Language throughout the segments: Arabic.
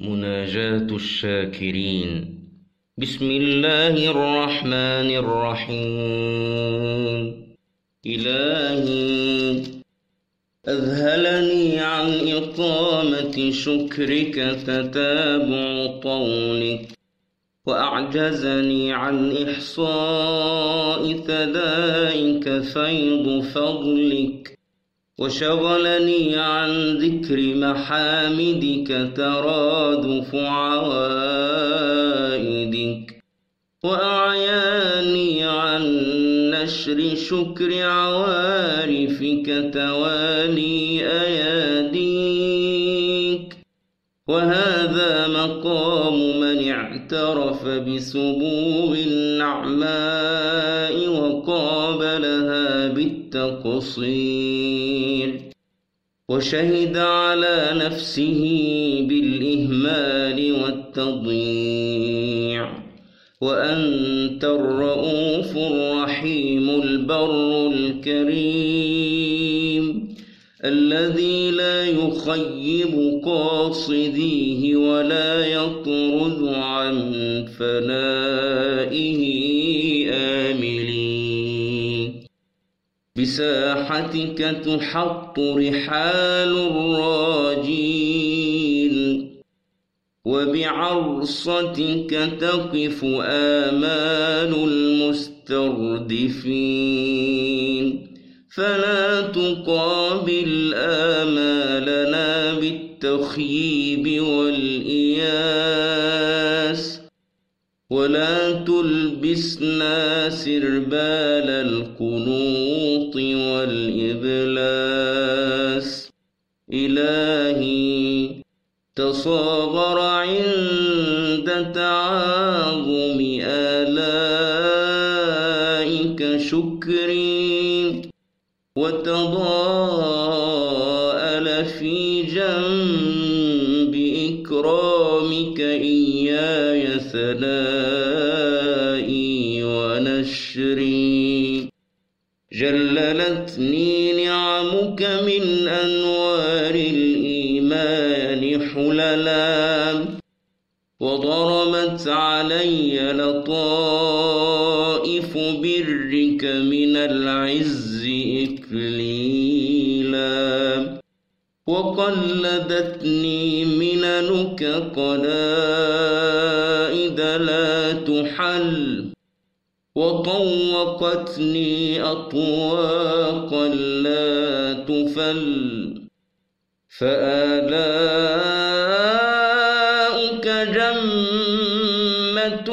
مناجاة الشاكرين. بسم الله الرحمن الرحيم. إلهي أذهلني عن إقامة شكرك تتابع طولك وأعجزني عن إحصاء ثنائك فيض فضلك. وشغلني عن ذكر محامدك ترادف عوائدك وأعياني عن نشر شكر عوارفك توالي أياديك وهذا مقام من اعترف بسبوغ النعماء وقابلها بالتقصير وشهد على نفسه بالإهمال والتضييع. وأنت الرؤوف الرحيم البر الكريم. الذي لا يخيب قاصديه ولا يطرد عن فنائه آملين. بساحتك تحط رحال الراجين وبعرصتك تقف آمال المستردفين. فلا تقابل آمالنا بالتخييب والإياس ولا تلبسنا سربال القنوط والإبلاس إلهي تصاغر عند تعاظم آلائك شكري وتضاءل في جنب إكرامك إياي ثنائي ونشري. جللتني نعمك من أنوار الإيمان حللا. وضرمت علي لطائف برك من العز إكليلا. وقلدتني مننك قلائد لا تحل وطوقتني أطواقا لا تفل. فآلاؤك جمة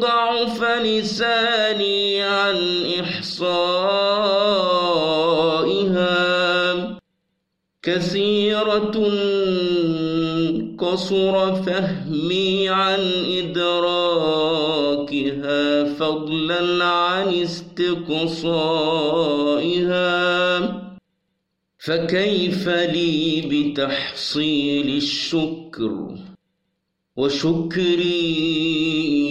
ضعف لساني عن إحصائها كثيرة قصر فهمي عن إدراكها فضلا عن استقصائها. فكيف لي بتحصيل الشكر؟ وشكري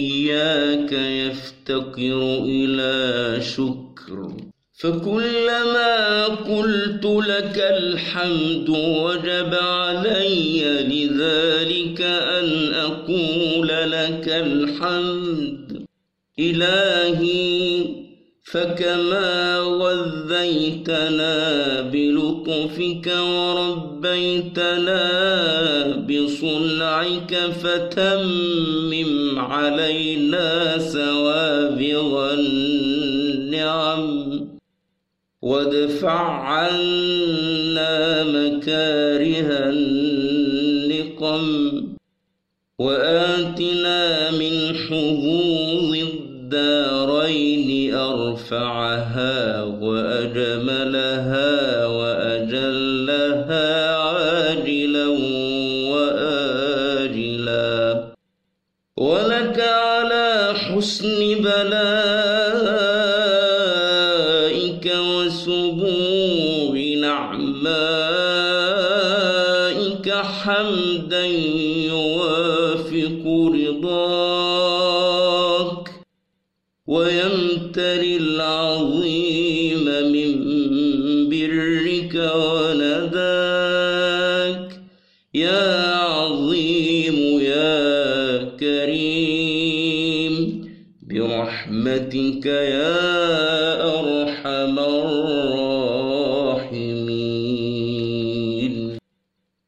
إياك يفتقر إلى شكر. فكلما قلت لك الحمد وجب علي لذلك أن أقول لك الحمد. إلهي فكما غذيتنا بلطفك وربيتنا بصنعك فتمم علينا سوابغ النعم وادفع عنا مكاره النقم وآتنا من حظوظ الدارين أرفعها وأجملها وأجلها عاجلا وآجلا ولك على حسن بلائك حمدا يوافق رضاك ويمتري العظيم من برك ونداك يا عظيم الرحيم برحمتك يا أرحم الراحمين